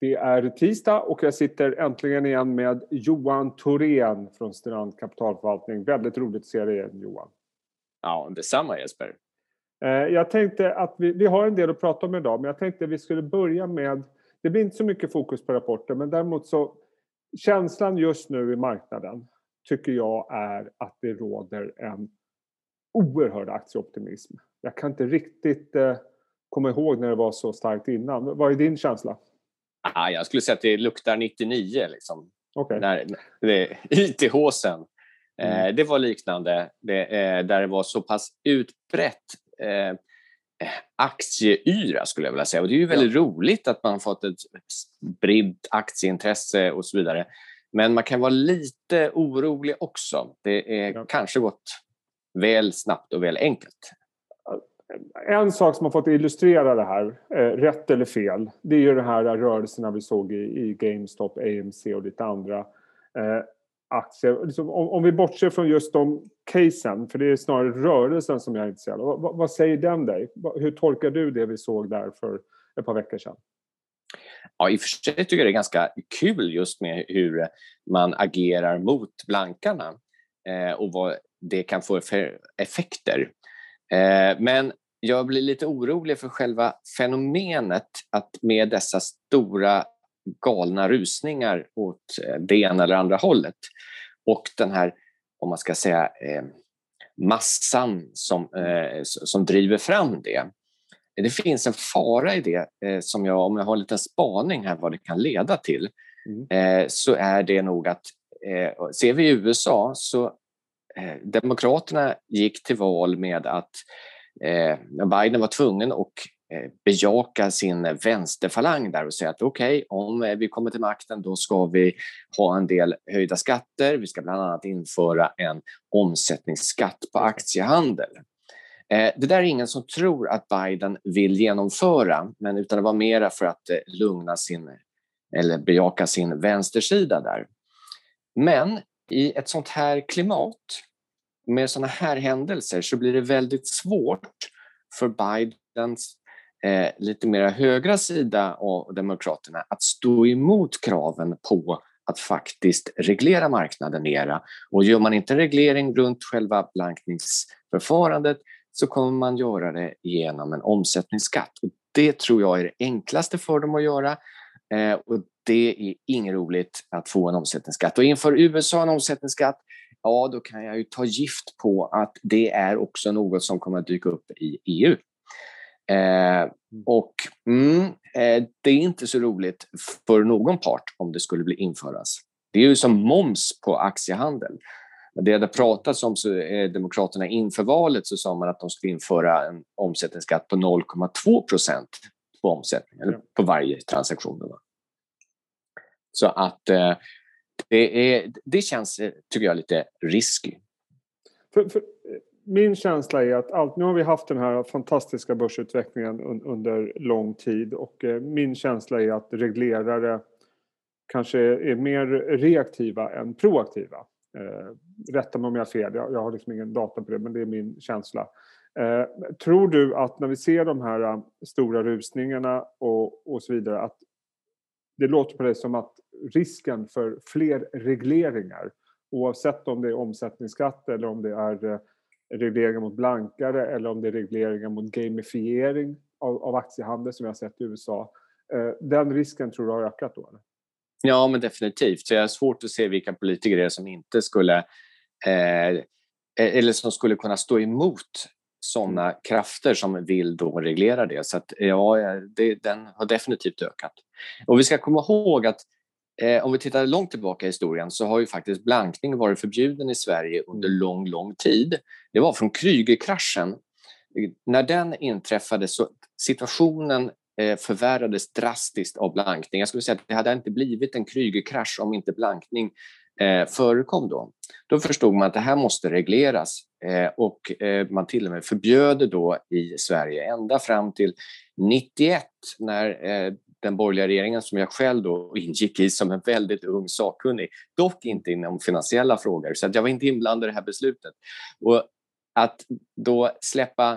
Det är tisdag och jag sitter äntligen igen med Johan Thorén från Strand Kapitalförvaltning. Väldigt roligt att se dig igen Johan. Ja, detsamma Jesper. Eh, jag tänkte att vi, vi har en del att prata om idag men jag tänkte att vi skulle börja med, det blir inte så mycket fokus på rapporten men däremot så känslan just nu i marknaden tycker jag är att det råder en oerhörd aktieoptimism. Jag kan inte riktigt eh, komma ihåg när det var så starkt innan. Vad är din känsla? Ah, jag skulle säga att det luktar 99. Liksom. Okay. När, det, ITH-sen. Eh, mm. det var liknande, det, eh, där det var så pass utbrett eh, aktieyra skulle jag vilja säga. Och det är ju väldigt ja. roligt att man fått ett spritt aktieintresse och så vidare. Men man kan vara lite orolig också. Det är ja. kanske gått väl snabbt och väl enkelt en sak som har fått illustrera det här, eh, rätt eller fel, det är ju de här rörelserna vi såg i, i GameStop, AMC och lite andra eh, aktier. Liksom, om, om, vi bortser från just de casen, för det är snarare rörelsen som jag är intresserad av. Vad, vad säger den dig? Hur tolkar du det vi såg där för ett par veckor sedan? Ja, i och för sig tycker jag det är ganska kul just med hur man agerar mot blankarna eh, och vad det kan få för effekter. Eh, men jag blir lite orolig för själva fenomenet att med dessa stora galna rusningar åt eh, det ena eller andra hållet och den här, om man ska säga, eh, massan som, som driver fram det. Det finns en fara i det, som jag, om jag har en liten spaning här vad det kan leda till, mm. så är det nog att ser vi i USA så Demokraterna gick till val med att eh, Biden var tvungen att eh, bejaka sin vänsterfalang där och säga att okej, okay, om vi kommer till makten då ska vi ha en del höjda skatter. Vi ska bland annat införa en omsättningsskatt på aktiehandel. Eh, det där är ingen som tror att Biden vill genomföra, men utan det var mera för att eh, lugna sin eller bejaka sin vänstersida där. Men i ett sånt här klimat med såna här händelser så blir det väldigt svårt för Bidens eh, lite mer högra sida av Demokraterna att stå emot kraven på att faktiskt reglera marknaden mera. Och gör man inte en reglering runt själva blankningsförfarandet så kommer man göra det genom en omsättningsskatt. Och det tror jag är det enklaste för dem att göra. Eh, och det är inget roligt att få en omsättningsskatt. Och inför USA en omsättningsskatt ja då kan jag ju ta gift på att det är också något som kommer att dyka upp i EU. Eh, mm. och mm, eh, det är inte så roligt för någon part om det skulle bli införas. Det är ju som moms på aktiehandel. Det hade pratats om så eh, Demokraterna inför valet så sa man att de skulle införa en omsättningsskatt på 0,2 procent på omsättning, eller på varje transaktion. Så att eh, det, är, det känns, eh, tycker jag, lite risky. För, för, min känsla är att allt, nu har vi haft den här fantastiska börsutvecklingen un, under lång tid och eh, min känsla är att reglerare kanske är mer reaktiva än proaktiva. Eh, rätta mig om jag har fel, jag, jag har liksom ingen data på det men det är min känsla. Eh, tror du att när vi ser de här eh, stora rusningarna och, och så vidare att det låter på dig som att risken för fler regleringar oavsett om det är omsättningsskatt eller om det är eh, regleringar mot blankare eller om det är regleringar mot gamifiering av, av aktiehandel som vi har sett i USA. Eh, den risken tror du har ökat då? Eller? Ja, men definitivt. Så jag har svårt att se vilka politiker det är som inte skulle eh, e-, eller som skulle kunna stå emot sådana krafter som vill då reglera det. Så att, ja, det, den har definitivt ökat. Och vi ska komma ihåg att eh, om vi tittar långt tillbaka i historien så har ju faktiskt blankning varit förbjuden i Sverige under lång, lång tid. Det var från Krügerkraschen. När den inträffade så situationen eh, förvärrades drastiskt av blankning. Jag skulle säga att det hade inte blivit en Krügerkrasch om inte blankning eh, förekom då. Då förstod man att det här måste regleras eh, och eh, man till och med förbjöd det då i Sverige ända fram till 91 när eh, den borgerliga regeringen som jag själv då ingick i som en väldigt ung sakkunnig, dock inte inom finansiella frågor, så att jag var inte inblandad i det här beslutet. Och att då släppa,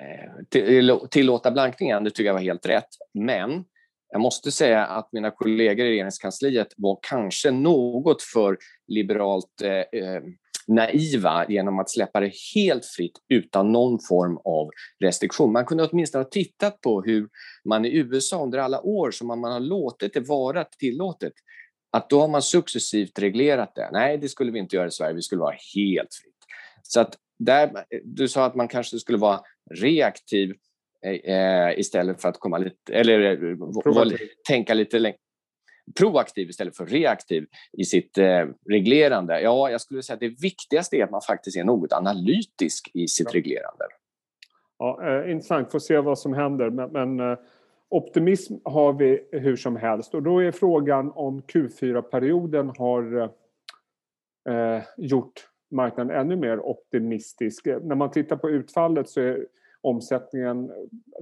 eh, tillåta blankningen, det tycker jag var helt rätt. Men jag måste säga att mina kollegor i regeringskansliet var kanske något för liberalt eh, eh, naiva genom att släppa det helt fritt utan någon form av restriktion. Man kunde åtminstone ha tittat på hur man i USA under alla år som man har låtit det vara tillåtet, att då har man successivt reglerat det. Nej, det skulle vi inte göra i Sverige, vi skulle vara helt fritt. Så att där, du sa att man kanske skulle vara reaktiv eh, istället för att komma lite, eller eh, tänka lite längre proaktiv istället för reaktiv i sitt eh, reglerande. Ja, jag skulle säga att det viktigaste är att man faktiskt är något analytisk i sitt ja. reglerande. Ja, eh, intressant, får se vad som händer. Men, men eh, optimism har vi hur som helst och då är frågan om Q4-perioden har eh, gjort marknaden ännu mer optimistisk. När man tittar på utfallet så är omsättningen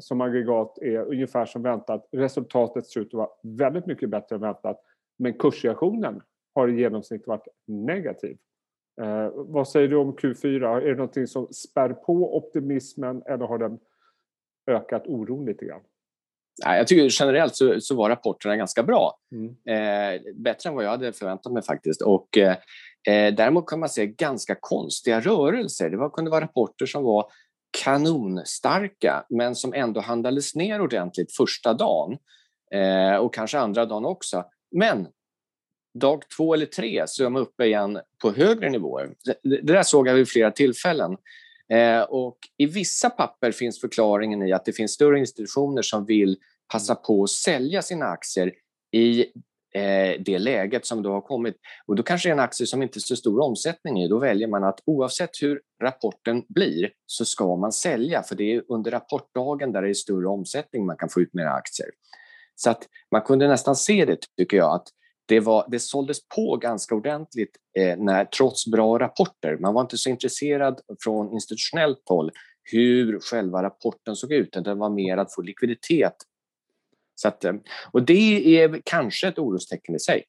som aggregat är ungefär som väntat. Resultatet ser ut att vara väldigt mycket bättre än väntat. Men kursreaktionen har i genomsnitt varit negativ. Eh, vad säger du om Q4? Är det någonting som spär på optimismen eller har den ökat oron lite grann? Jag tycker generellt så, så var rapporterna ganska bra. Mm. Eh, bättre än vad jag hade förväntat mig faktiskt. Och, eh, eh däremot kan man se ganska konstiga rörelser. Det var, kunde vara rapporter som var kanonstarka men som ändå handlades ner ordentligt första dagen eh, och kanske andra dagen också. Men dag två eller tre så är de uppe igen på högre nivåer. Det, det där såg jag vid flera tillfällen. Eh, och I vissa papper finns förklaringen i att det finns större institutioner som vill passa på att sälja sina aktier i Eh, det läget som då har kommit. Och då kanske det är en aktie som inte är så stor omsättning i. Då väljer man att oavsett hur rapporten blir så ska man sälja för det är under rapportdagen där det är större omsättning man kan få ut mer aktier. Så att man kunde nästan se det, tycker jag, att det, var, det såldes på ganska ordentligt eh, när, trots bra rapporter. Man var inte så intresserad från institutionellt håll hur själva rapporten såg ut, utan det var mer att få likviditet så att, eh, och det är kanske ett orostecken i sig.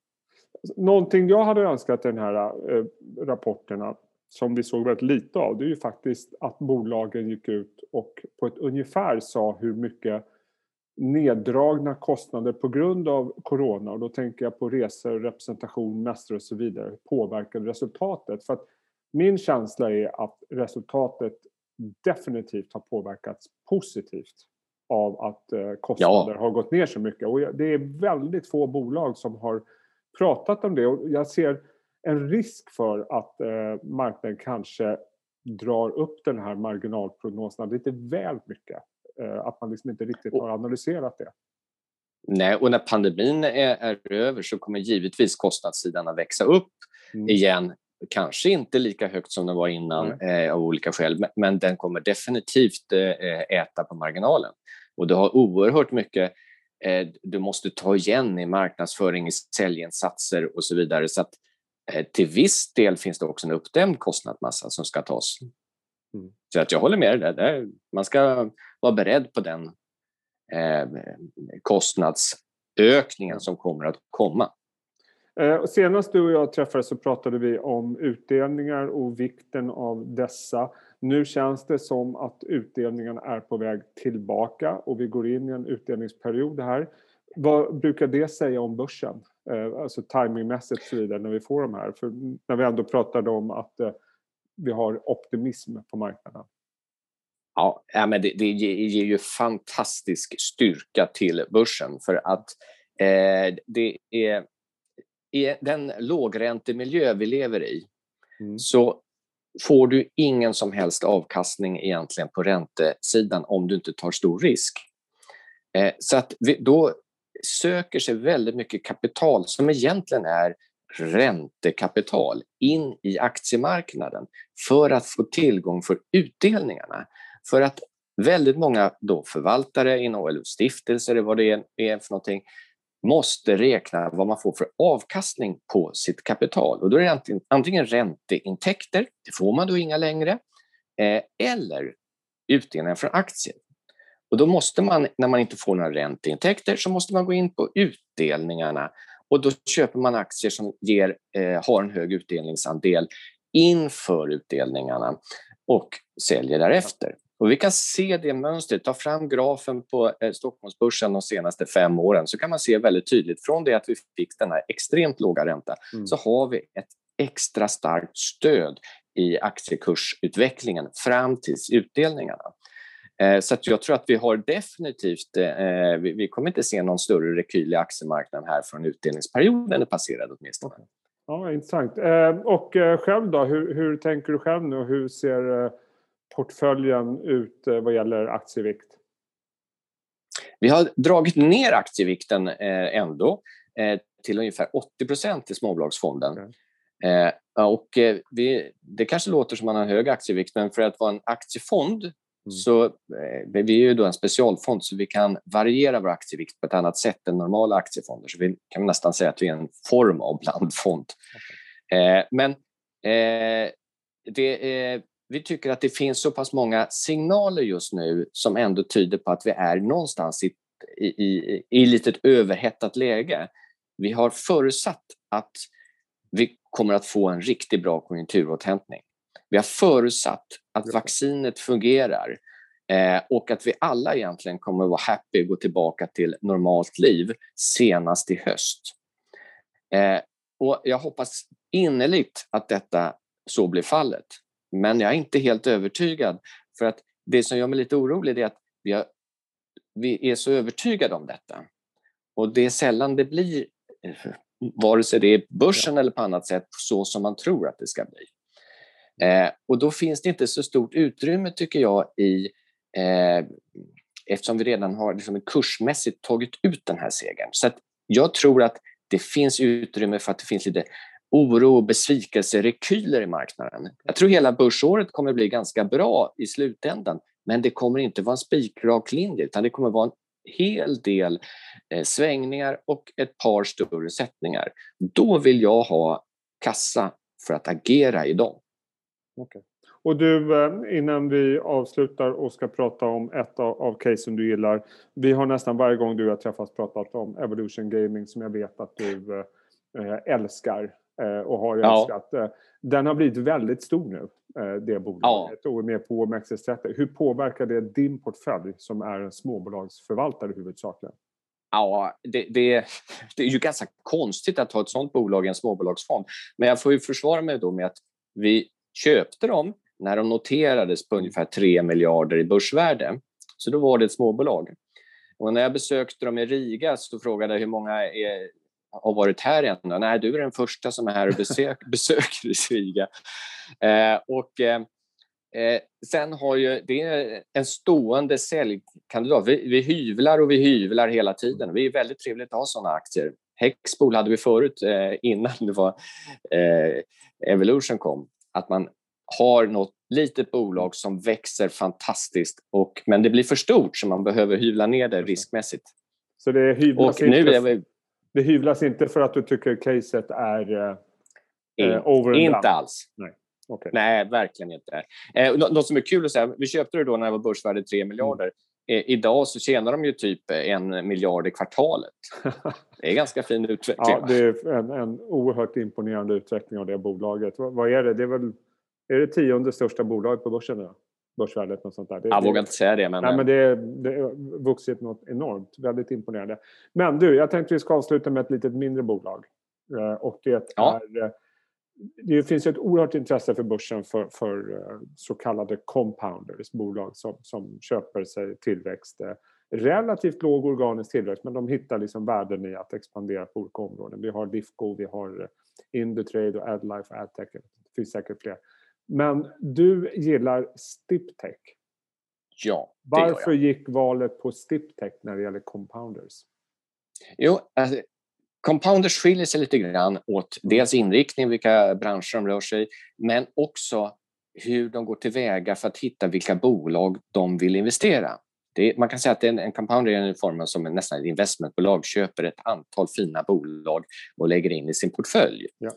Någonting jag hade önskat i den här äh, rapporterna som vi såg väldigt lite av, det är ju faktiskt att bolagen gick ut och på ett ungefär sa hur mycket neddragna kostnader på grund av corona, och då tänker jag på resor, representation, mäster och så vidare, påverkade resultatet. För att min känsla är att resultatet definitivt har påverkats positivt av att eh, kostnader ja. har gått ner så mycket. Och det är väldigt få bolag som har pratat om det och jag ser en risk för att eh, marknaden kanske drar upp den här marginalprognosen lite väl mycket. Eh, att man liksom inte riktigt har analyserat det. Nej, och när pandemin är, är över så kommer givetvis kostnadssidan att växa upp mm. igen. Kanske inte lika högt som den var innan eh, av olika skäl, men, men den kommer definitivt eh, äta på marginalen. Och du har oerhört mycket eh, du måste ta igen i marknadsföring, i säljinsatser och så vidare. Så att, eh, till viss del finns det också en uppdämd kostnadsmassa som ska tas. Mm. Så att jag håller med dig där. Man ska vara beredd på den eh, kostnadsökningen som kommer att komma. Senast du och jag träffades så pratade vi om utdelningar och vikten av dessa. Nu känns det som att utdelningen är på väg tillbaka och vi går in i en utdelningsperiod här. Vad brukar det säga om börsen? Eh, alltså timingmässigt så vidare när vi får de här. För när vi ändå pratade om att eh, vi har optimism på marknaden. Ja, men det, det ger ju fantastisk styrka till börsen för att eh, det är i den lågräntemiljö vi lever i mm. så får du ingen som helst avkastning egentligen på räntesidan om du inte tar stor risk. Eh, så att vi, då söker sig väldigt mycket kapital som egentligen är räntekapital in i aktiemarknaden för att få tillgång för utdelningarna. För att väldigt många då förvaltare inom eller stiftelser, vad det är för någonting, måste räkna vad man får för avkastning på sitt kapital. Och då är det antingen, ränteintäkter, det får man då inga längre, eh, eller utdelningar från aktier. Och då måste man, när man inte får några ränteintäkter, så måste man gå in på utdelningarna och då köper man aktier som ger, eh, har en hög utdelningsandel inför utdelningarna och säljer därefter. Och vi kan se det mönstret. Ta fram grafen på eh, Stockholmsbörsen de senaste fem åren så kan man se väldigt tydligt från det att vi fick den här extremt låga ränta mm. så har vi ett extra starkt stöd i aktiekursutvecklingen fram till utdelningarna. Eh, så jag tror att vi har definitivt, eh, vi kommer inte se någon större rekyl i aktiemarknaden här från utdelningsperioden är passerad åtminstone. Ja, intressant. Och själv då, hur, hur tänker du själv nu? Hur ser portföljen ut eh, vad gäller aktievikt? Vi har dragit ner aktievikten eh, ändå eh, till ungefär 80 procent i småbolagsfonden. Okay. Och vi, det kanske låter som att man har hög aktievikt, men för att vara en aktiefond mm. så vi är ju då en specialfond så vi kan variera vår aktievikt på ett annat sätt än normala aktiefonder. Så vi kan nästan säga att vi är en form av blandfond. Okay. Men det, vi tycker att det finns så pass många signaler just nu som ändå tyder på att vi är någonstans i, i, i, i lite ett överhettat läge. Vi har förutsatt att vi kommer att få en riktigt bra konjunkturåterhämtning. Vi har förutsatt att vaccinet fungerar eh, och att vi alla egentligen kommer att vara happy och gå tillbaka till normalt liv senast i höst. Eh, och jag hoppas innerligt att detta så blir fallet. Men jag är inte helt övertygad. För att det som gör mig lite orolig är att vi, har, vi är så övertygade om detta. Och det är sällan det blir, vare sig det är börsen eller på annat sätt, så som man tror att det ska bli. Eh, och då finns det inte så stort utrymme, tycker jag, i eh, eftersom vi redan har liksom kursmässigt tagit ut den här segern. Så jag tror att det finns utrymme för att det finns lite oro och besvikelserekyler i marknaden. Jag tror hela börsåret kommer bli ganska bra i slutändan men det kommer inte vara en spikrak linje utan det kommer vara en hel del eh, svängningar och ett par större sättningar. Då vill jag ha kassa för att agera i dem. Okay. Och du, eh, innan vi avslutar och ska prata om ett av, av casen du gillar. Vi har nästan varje gång du har träffats pratat om Evolution Gaming som jag vet att du eh, eh, älskar. Eh, och har älskat. Ja. Eh, den har blivit väldigt stor nu, eh, det bolaget, ja. och är med på OMXS30. Hur påverkar det din portfölj som är en småbolagsförvaltare huvudsakligen? Ja, det, det, det, är ju ganska konstigt att ha ett sånt bolag i en småbolagsfond. Men jag får ju försvara mig då med att vi köpte dem när de noterades på ungefär 3 miljarder i börsvärde. Så då var det ett småbolag. Och när jag besökte dem i Riga så frågade jag hur många är har varit här än. Nej, du är den första som är här och besök, besöker Sviga. Eh, och, eh, eh, sen har ju, det är en stående säljkandidat. Vi, vi hyvlar och vi hyvlar hela tiden. Det är väldigt trevligt att ha sådana aktier. Hexpool hade vi förut, eh, innan det var eh, Evolution kom. Att man har något litet bolag som växer fantastiskt, och, men det blir för stort så man behöver hyvla ner det riskmässigt. Så det hyvlas och nu är vi, det hyvlas inte för att du tycker caset är eh, eh, over Inte alls. Nej. Okay. Nej, verkligen inte. Eh, något som är kul att säga, vi köpte det då när det var börsvärde 3 miljarder. Mm. Idag så tjänar de ju typ en miljard i kvartalet. Det är ganska fin utveckling. ja, det är en, en oerhört imponerande utveckling av det bolaget. Vad, vad är det? Det är väl är det tionde största bolaget på börsen nu? Börsvärdet. Något sånt där. Det, jag vågar inte säga det. Men, nej, men det, det har vuxit något enormt. Väldigt imponerande. Men du, jag tänkte vi ska avsluta med ett litet mindre bolag. Eh, och det ja. är... Eh, det finns ett oerhört intresse för börsen för, för eh, så kallade compounders, bolag som, som köper sig tillväxt. Relativt låg organisk tillväxt, men de hittar liksom värden i att expandera på olika områden. Vi har Lifco, vi har Indutrade och Adlife och Adtech. Det finns säkert fler. Men du gillar Stiptech. Ja, det Varför jag. gick valet på Stiptech när det gäller compounders? Jo, alltså, compounders skiljer sig lite grann åt mm. dels inriktning, vilka branscher de rör sig men också hur de går tillväga för att hitta vilka bolag de vill investera. Det, man kan säga att en, en compounder är en form som en, nästan ett investmentbolag köper ett antal fina bolag och lägger in i sin portfölj. Ja.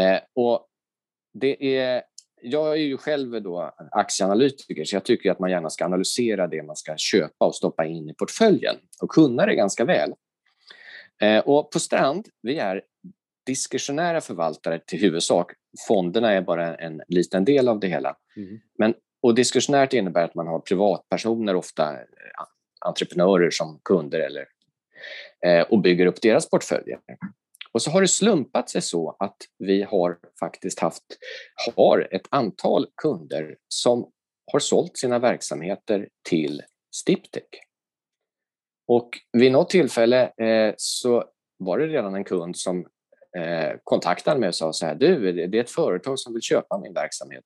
Eh, och det är jag är ju själv då aktieanalytiker så jag tycker att man gärna ska analysera det man ska köpa och stoppa in i portföljen och kunna det ganska väl. Eh, och på Strand, vi är diskretionära förvaltare till huvudsak. Fonderna är bara en liten del av det hela. Mm. Men och diskursionärt innebär att man har privatpersoner, ofta eh, entreprenörer som kunder eller, eh, och bygger upp deras portföljer. Och så har det slumpat sig så att vi har faktiskt haft, har ett antal kunder som har sålt sina verksamheter till Stiptech. Och vid något tillfälle eh, så var det redan en kund som eh, kontaktade mig och sa så här, du, det är ett företag som vill köpa min verksamhet.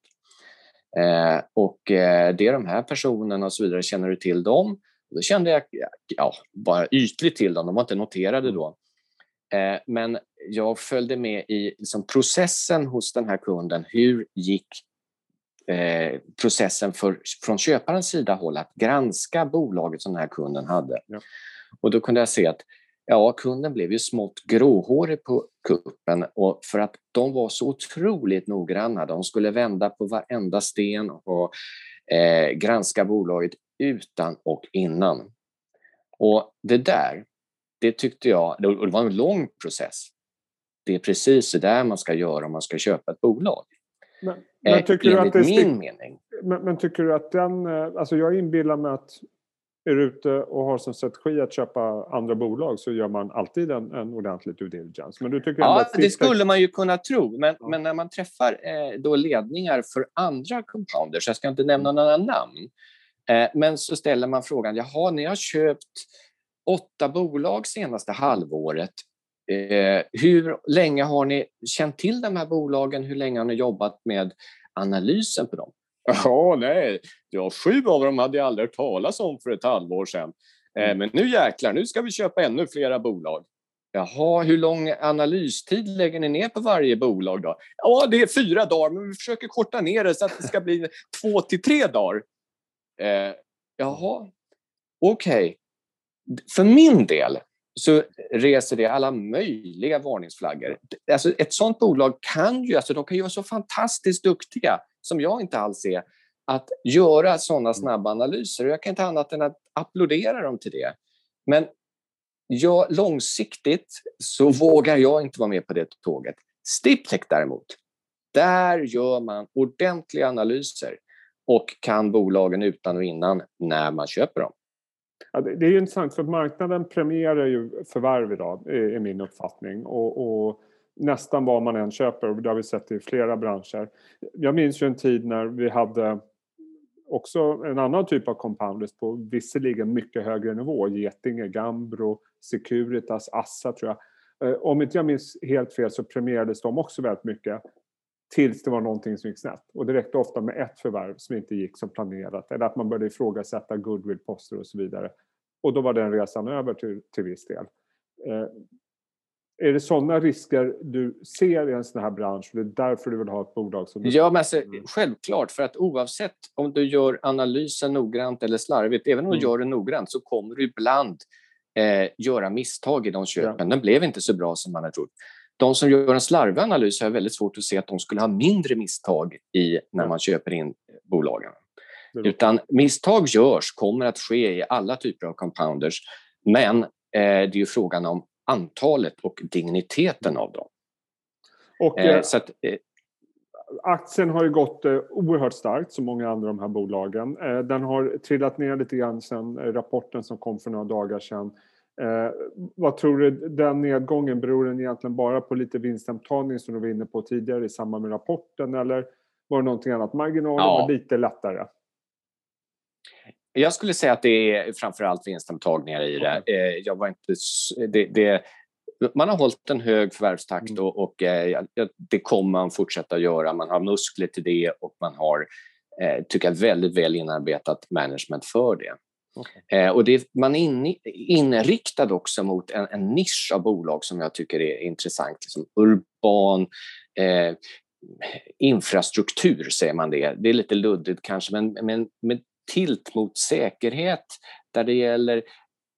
Eh, och eh, det är de här personerna och så vidare, känner du till dem? Och då kände jag, ja, bara ytligt till dem, de var inte noterade då. Eh, men jag följde med i liksom, processen hos den här kunden. Hur gick eh, processen för, från köparens sida håll att granska bolaget som den här kunden hade? Ja. Och då kunde jag se att ja, kunden blev ju smått gråhårig på kuppen och för att de var så otroligt noggranna. De skulle vända på varenda sten och eh, granska bolaget utan och innan. Och det där, det tyckte jag, och det var en lång process. Det är precis så där man ska göra om man ska köpa ett bolag. Men, men eh, tycker eh, du att det min mening. Men, men, tycker du att den, eh, alltså jag inbillar mig att är du ute och har som strategi att köpa andra bolag så gör man alltid en, en ordentlig due diligence. Men du tycker ja, det skulle man ju kunna tro. Men, ja. men när man träffar eh, då ledningar för andra compounders, jag ska inte nämna några namn, eh, men så ställer man frågan, jaha, ni har köpt åtta bolag senaste halvåret. Eh, hur länge har ni känt till de här bolagen? Hur länge har ni jobbat med analysen på dem? Ja, nej, ja, sju av dem hade jag aldrig hört talas om för ett halvår sedan. Eh, mm. men nu jäklar, nu ska vi köpa ännu flera bolag. Jaha, hur lång analystid lägger ni ner på varje bolag då? Ja, det är fyra dagar, men vi försöker korta ner det så att det ska bli två till tre dagar. Eh, jaha, okej. Okay. För min del så reser det alla möjliga varningsflaggor. Alltså ett sånt bolag kan ju, alltså de kan ju vara så fantastiskt duktiga som jag inte alls är, att göra sådana mm. snabba analyser. Jag kan inte annat än att applådera dem till det. Men jag, långsiktigt så vågar jag inte vara med på det tåget. Stiptech däremot, där gör man ordentliga analyser och kan bolagen utan och innan när man köper dem. Ja, det är ju intressant för marknaden premierar ju förvärv idag, är min uppfattning. Och, och nästan vad man än köper och det har vi sett i flera branscher. Jag minns ju en tid när vi hade också en annan typ av compounders på visserligen mycket högre nivå. Getinge, Gambro, Securitas, Assa tror jag. Eh, om inte jag minns helt fel så premierades de också väldigt mycket tills det var någonting som gick snett. Och det räckte ofta med ett förvärv som inte gick som planerat eller att man började ifrågasätta goodwill-poster och så vidare. Och då var den resan över till, till viss del. Eh, är det sådana risker du ser i en sån här bransch? Det är därför du vill ha ett bolag som... Ja, men alltså, självklart. För att oavsett om du gör analysen noggrant eller slarvigt, även om du mm. gör det noggrant så kommer du ibland eh, göra misstag i de köpen. Ja. Den blev inte så bra som man hade trott. De som gör en slarvig analys har väldigt svårt att se att de skulle ha mindre misstag i när man köper in bolagen. Utan misstag görs, kommer att ske i alla typer av compounders. Men eh, det är ju frågan om antalet och digniteten av dem. Och, eh, eh, så att, eh, aktien har ju gått eh, oerhört starkt som många andra av de här bolagen. Eh, den har trillat ner lite grann sen rapporten som kom för några dagar sedan. Eh, vad tror du, den nedgången, beror den egentligen bara på lite vinsthemtagning som du var inne på tidigare i samband med rapporten eller var det någonting annat? Marginalen ja. var lite lättare. Jag skulle säga att det är framförallt vinsthemtagningar i det. Eh, jag var inte, det, det man har hållit en hög förvärvstakt mm. och, och eh, det kommer man fortsätta göra. Man har muskler till det och man har, eh, tycker jag, väldigt väl inarbetat management för det. Okay. Eh, och det, man är in, inriktad också mot en, en, nisch av bolag som jag tycker är intressant. Liksom urban eh, infrastruktur, säger man det. Det är lite luddigt kanske, men, men med tilt mot säkerhet där det gäller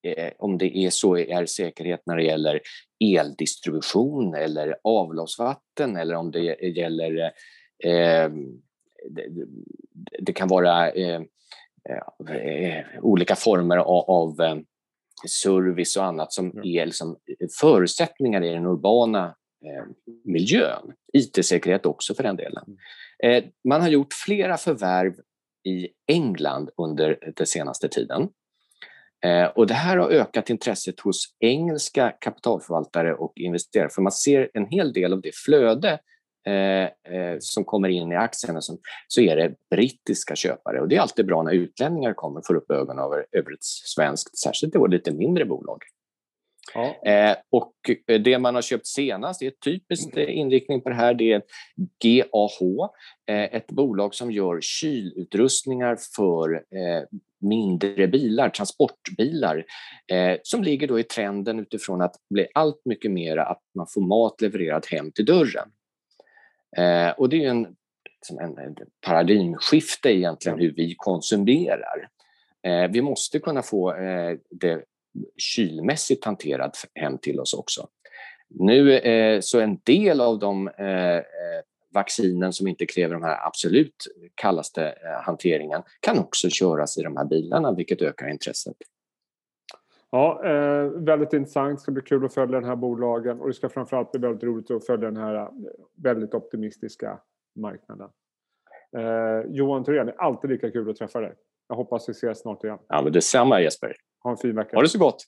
eh, om det är så är säkerhet när det gäller eldistribution eller avloppsvatten eller om det gäller eh, det, det, kan vara eh, olika former av, av eh, service och annat som mm. är liksom förutsättningar i den urbana eh, miljön. IT-säkerhet också för den delen. Mm. man har gjort flera förvärv i England under den senaste tiden. Eh, och det här har ökat intresset hos engelska kapitalförvaltare och investerare för man ser en hel del av det flöde eh, eh, som kommer in i aktierna som, så är det brittiska köpare. Och det är alltid bra när utlänningar kommer och får upp ögonen över, över ett svenskt, särskilt då lite mindre bolag. Ja. Eh, och det man har köpt senast, det är typiskt inriktning på det här, det är GAH, eh, ett bolag som gör kylutrustningar för eh, mindre bilar, transportbilar, eh, som ligger då i trenden utifrån att bli allt mycket mer att man får mat levererad hem till dörren. Eh, och det är en, liksom en, en paradigmskifte egentligen hur vi konsumerar. Eh, vi måste kunna få eh, det kylmässigt hanterat hem till oss också. Nu eh, så en del av de eh, vaccinen som inte kräver de här absolut kallaste eh, hanteringen kan också köras i de här bilarna, vilket ökar intresset. Ja, eh, väldigt intressant. Det ska bli kul att följa den här bolagen och det ska framförallt bli väldigt roligt att följa den här eh, väldigt optimistiska marknaden. Eh, Johan Thorén, det är alltid lika kul att träffa dig. Jag hoppas vi ses snart igen. Ja, men detsamma Jesper. Ha en fin vecka. Ha det så gott.